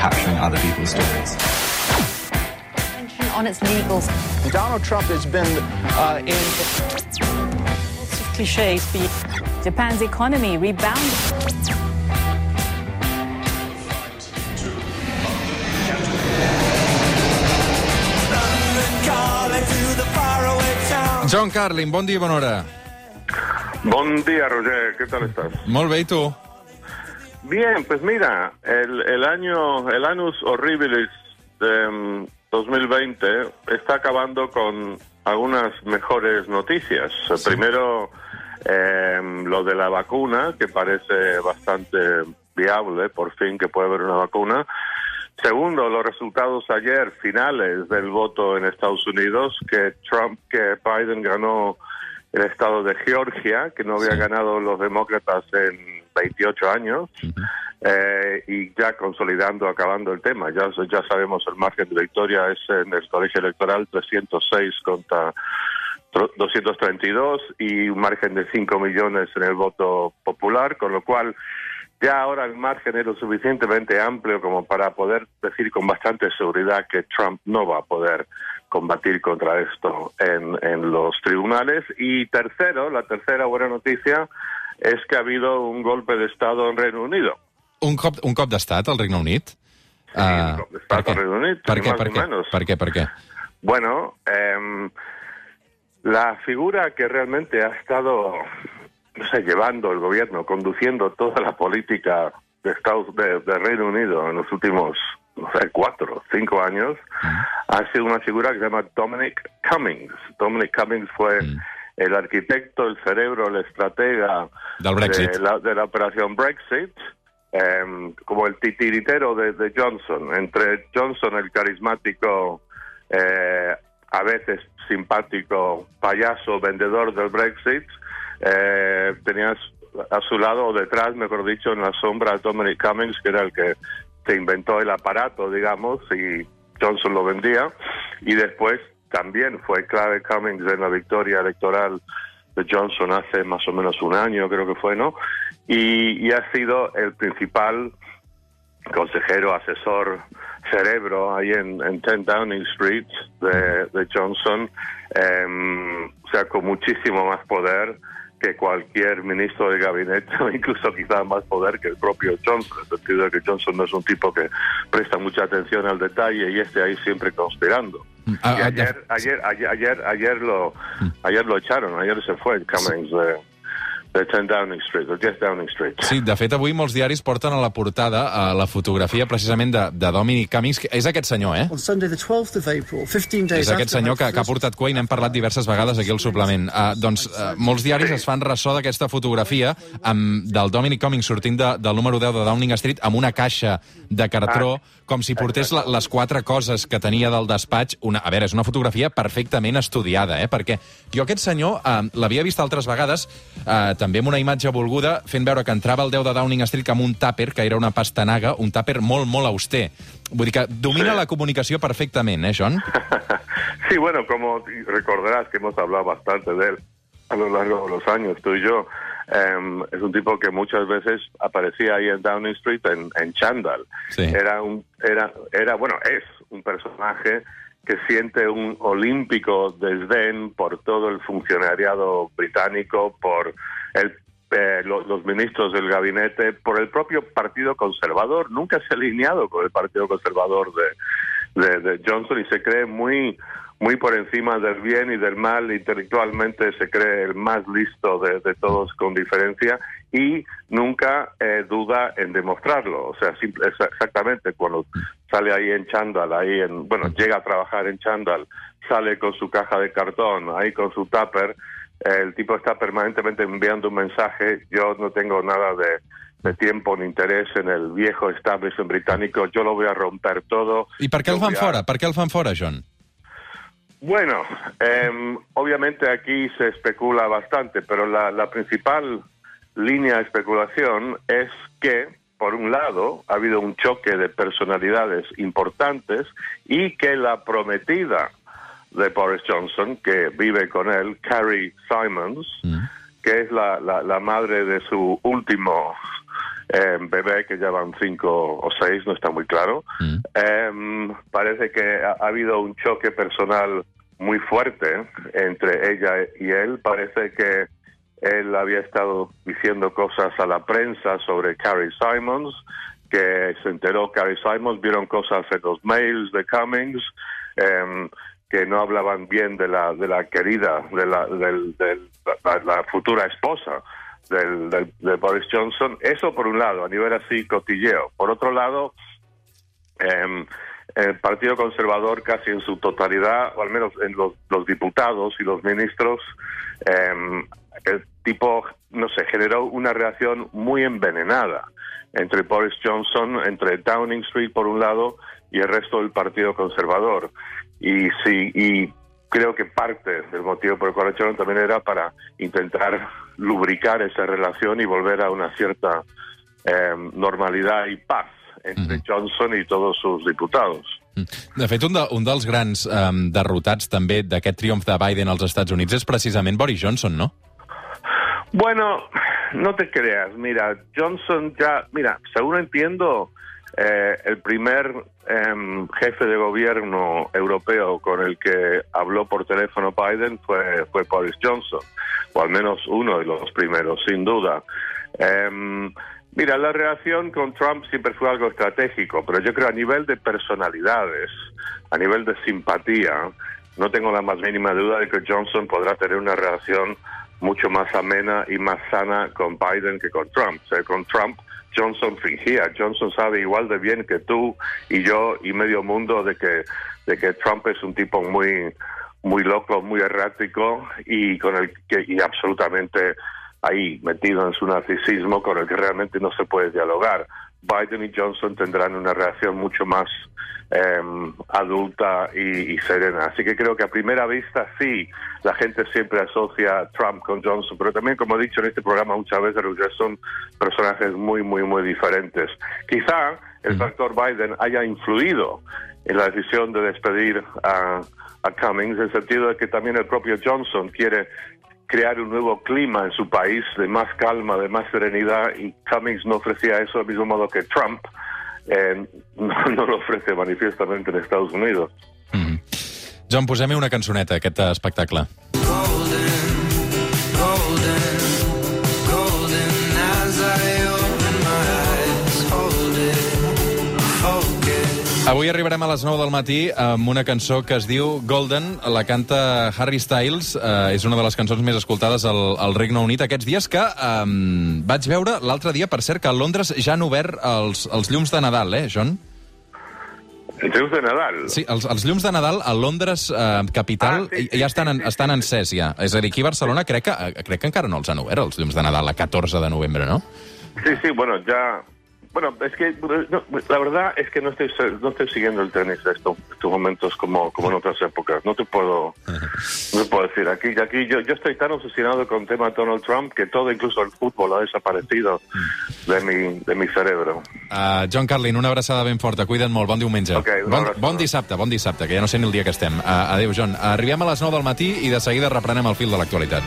capturing other people's stories. on its legals. Donald Trump has been uh, in. Lots of cliches. But Japan's economy rebounded. John Carlin, bon dia i bona hora. Buen día, Roger. ¿Qué tal estás? Molt bé, i tu? Bien, pues mira, el, el año, el Anus Horribilis de mm, 2020 está acabando con algunas mejores noticias. Primero, eh, lo de la vacuna, que parece bastante viable, por fin que puede haber una vacuna. Segundo, los resultados ayer finales del voto en Estados Unidos, que Trump, que Biden ganó el estado de Georgia, que no había ganado los demócratas en 28 años, eh, y ya consolidando, acabando el tema. Ya, ya sabemos el margen de victoria es en el colegio electoral 306 contra 232 y un margen de 5 millones en el voto popular, con lo cual ya ahora el margen es lo suficientemente amplio como para poder decir con bastante seguridad que Trump no va a poder combatir contra esto en, en los tribunales. Y tercero, la tercera buena noticia es que ha habido un golpe de Estado en Reino Unido. Un cop, un cop d'estat al Regne Unit? Sí, un cop d'estat al Regne Unit, Per què, per què? Per què, per què? Bueno, em, la figura que realmente ha estado, no sé, llevando el gobierno, conduciendo toda la política de Estados de, de Reino Unido en los últimos, no sé, cuatro, cinco años, ha sido una figura que se llama Dominic Cummings. Dominic Cummings fue el arquitecto, el cerebro, el estratega Del Brexit. de la, de la operación Brexit, em, como el titiritero de, de Johnson. Entre Johnson, el carismático, eh, a veces simpático payaso vendedor del Brexit, eh, tenías a su lado o detrás, mejor dicho, en la sombra Dominic Cummings, que era el que se inventó el aparato, digamos, y Johnson lo vendía. Y después también fue clave Cummings en la victoria electoral de Johnson hace más o menos un año, creo que fue, ¿no? Y, ha sido el principal consejero, asesor, cerebro ahí en, en 10 Downing Street de, Johnson, o sea, con muchísimo más poder que cualquier ministro de gabinete, o incluso quizás más poder que el propio Johnson, en el sentido de que Johnson no es un tipo que presta mucha atención al detalle y este ahí siempre conspirando. Ah, Y ah, ayer, ayer, ayer, ayer, ayer lo, ayer lo echaron, ayer se fue Cummings de, de 10 Downing Street, de 10 Downing Street. Sí, de fet, avui molts diaris porten a la portada a la fotografia precisament de, de Dominic Cummings, que és aquest senyor, eh? On Sunday, the 12th of April, 15 days És aquest senyor que, que ha portat cua i n'hem parlat diverses vegades aquí al suplement. Uh, doncs uh, molts diaris es fan ressò d'aquesta fotografia amb, del Dominic Cummings sortint de, del número 10 de Downing Street amb una caixa de cartró, Ah, com si portés la, les quatre coses que tenia del despatx. Una, a veure, és una fotografia perfectament estudiada, eh? perquè jo aquest senyor uh, l'havia vist altres vegades, uh, també amb una imatge volguda, fent veure que entrava al 10 de Downing Street amb un tàper, que era una pastanaga, un tàper molt, molt auster. Vull dir que domina Sí. la comunicació perfectament, eh, John? Sí, bueno, como recordarás que hemos hablado bastante de él a lo largo de los años, tú y yo, em, es un tipo que muchas veces aparecía ahí en Downing Street en, en chándal. Sí. Era un, era, era, bueno, es un personaje que siente un olímpico desdén por todo el funcionariado británico, por el eh, lo- los ministros del gabinete, por el propio Partido Conservador. Nunca se ha alineado con el Partido Conservador de, Johnson y se cree muy muy por encima del bien y del mal, intelectualmente se cree el más listo de, todos con diferencia y nunca eh, duda en demostrarlo. O sea, exactamente cuando sale ahí en chándal, ahí en, bueno, llega a trabajar en chándal, sale con su caja de cartón, ahí con su tupper, el tipo está permanentemente enviando un mensaje, yo no tengo nada de, de tiempo ni interés en el viejo establishment británico, yo lo voy a romper todo. I per què el Yo fan voy a- fora? Per què el fan fora, John? Bueno, em, obviamente aquí se especula bastante, pero la, la principal línea de especulación es que, por un lado, ha habido un choque de personalidades importantes y que la prometida de Boris Johnson, que vive con él, Carrie Simons, que es la, la, la madre de su último eh, bebé, que ya van cinco o seis, no está muy claro. Eh, parece que ha, ha habido un choque personal muy fuerte entre ella y él. Parece que él había estado diciendo cosas a la prensa sobre Carrie Simons, que se enteró Carrie Simons, vieron cosas en los mails de Cummings, em, que no hablaban bien de la, de la querida, de la, del- la, futura esposa del, de Boris Johnson. Eso por un lado, a nivel así cotilleo. Por otro lado, em, el Partido Conservador casi en su totalidad, o al menos en los, los diputados y los ministros, em, el tipo, no sé, generó una reacción muy envenenada entre Boris Johnson, entre Downing Street por un lado y el resto del Partido Conservador. Y sí, y creo que parte del motivo por el cual echaron también era para intentar lubricar esa relación y volver a una cierta em, normalidad y paz entre Johnson i todos sus diputados. De fet, un, de, un dels grans um, derrotats també d'aquest triomf de Biden als Estats Units és precisament Boris Johnson, no? Bueno, no te creas. Mira, Johnson ya, mira, según entiendo, eh, el primer em, jefe de gobierno europeo con el que habló por teléfono Biden fue, fue Boris Johnson, o al menos uno de los primeros, sin duda. Em, mira, la relación con Trump siempre fue algo estratégico, pero yo creo a nivel de personalidades, a nivel de simpatía, no tengo la más mínima duda de que Johnson podrá tener una relación mucho más amena y más sana con Biden que con Trump. O sea, con Trump Johnson fingía. Johnson sabe igual de bien que tú y yo y medio mundo de que de que Trump es un tipo muy muy loco, muy errático y con el que y absolutamente ahí metido en su narcisismo con el que realmente no se puede dialogar. Biden y Johnson tendrán una relación mucho más em, adulta y, y serena. Así que creo que a primera vista sí, la gente siempre asocia a Trump con Johnson, pero también, como he dicho en este programa muchas veces, son personajes muy, muy, muy diferentes. Quizá el factor Biden haya influido en la decisión de despedir a, a Cummings, en el sentido de que también el propio Johnson quiere crear un nuevo clima en su país de más calma, de más serenidad, y Cummings no ofrecía eso del mismo modo que Trump eh, no, lo ofrece manifiestamente en Estados Unidos. John, posem-hi una cançoneta, a aquest espectacle. Avui arribarem a les 9 del matí amb una cançó que es diu Golden, la canta Harry Styles, eh, és una de les cançons més escoltades al, al Regne Unit aquests dies, que eh, vaig veure l'altre dia, per cert, que a Londres ja han obert els, els llums de Nadal, eh, John? En Llums de Nadal. Sí, els, els llums de Nadal a Londres, eh, capital, Ah, sí, sí, ja estan, en, estan encès ja. És a dir, aquí a Barcelona crec que, eh, crec que encara no els han obert, els llums de Nadal, a 14 de novembre, no? Sí, sí, bueno, ya... Bueno, es que no, la verdad es que no estoy no estoy siguiendo el tenis de estos, estos momentos como, como en otras épocas. No te puedo no te puedo decir. Aquí aquí yo, yo estoy tan obsesionado con el tema Donald Trump que todo, incluso el fútbol, ha desaparecido de mi de mi cerebro. Uh, John Carlin, una abraçada ben forta. Cuida't molt. Bon diumenge. Ok, una bon, bon dissabte, bon dissabte, que ja no sé ni el dia que estem. Uh, adéu, John. Arribem a les 9 del matí i de seguida reprenem el fil de l'actualitat.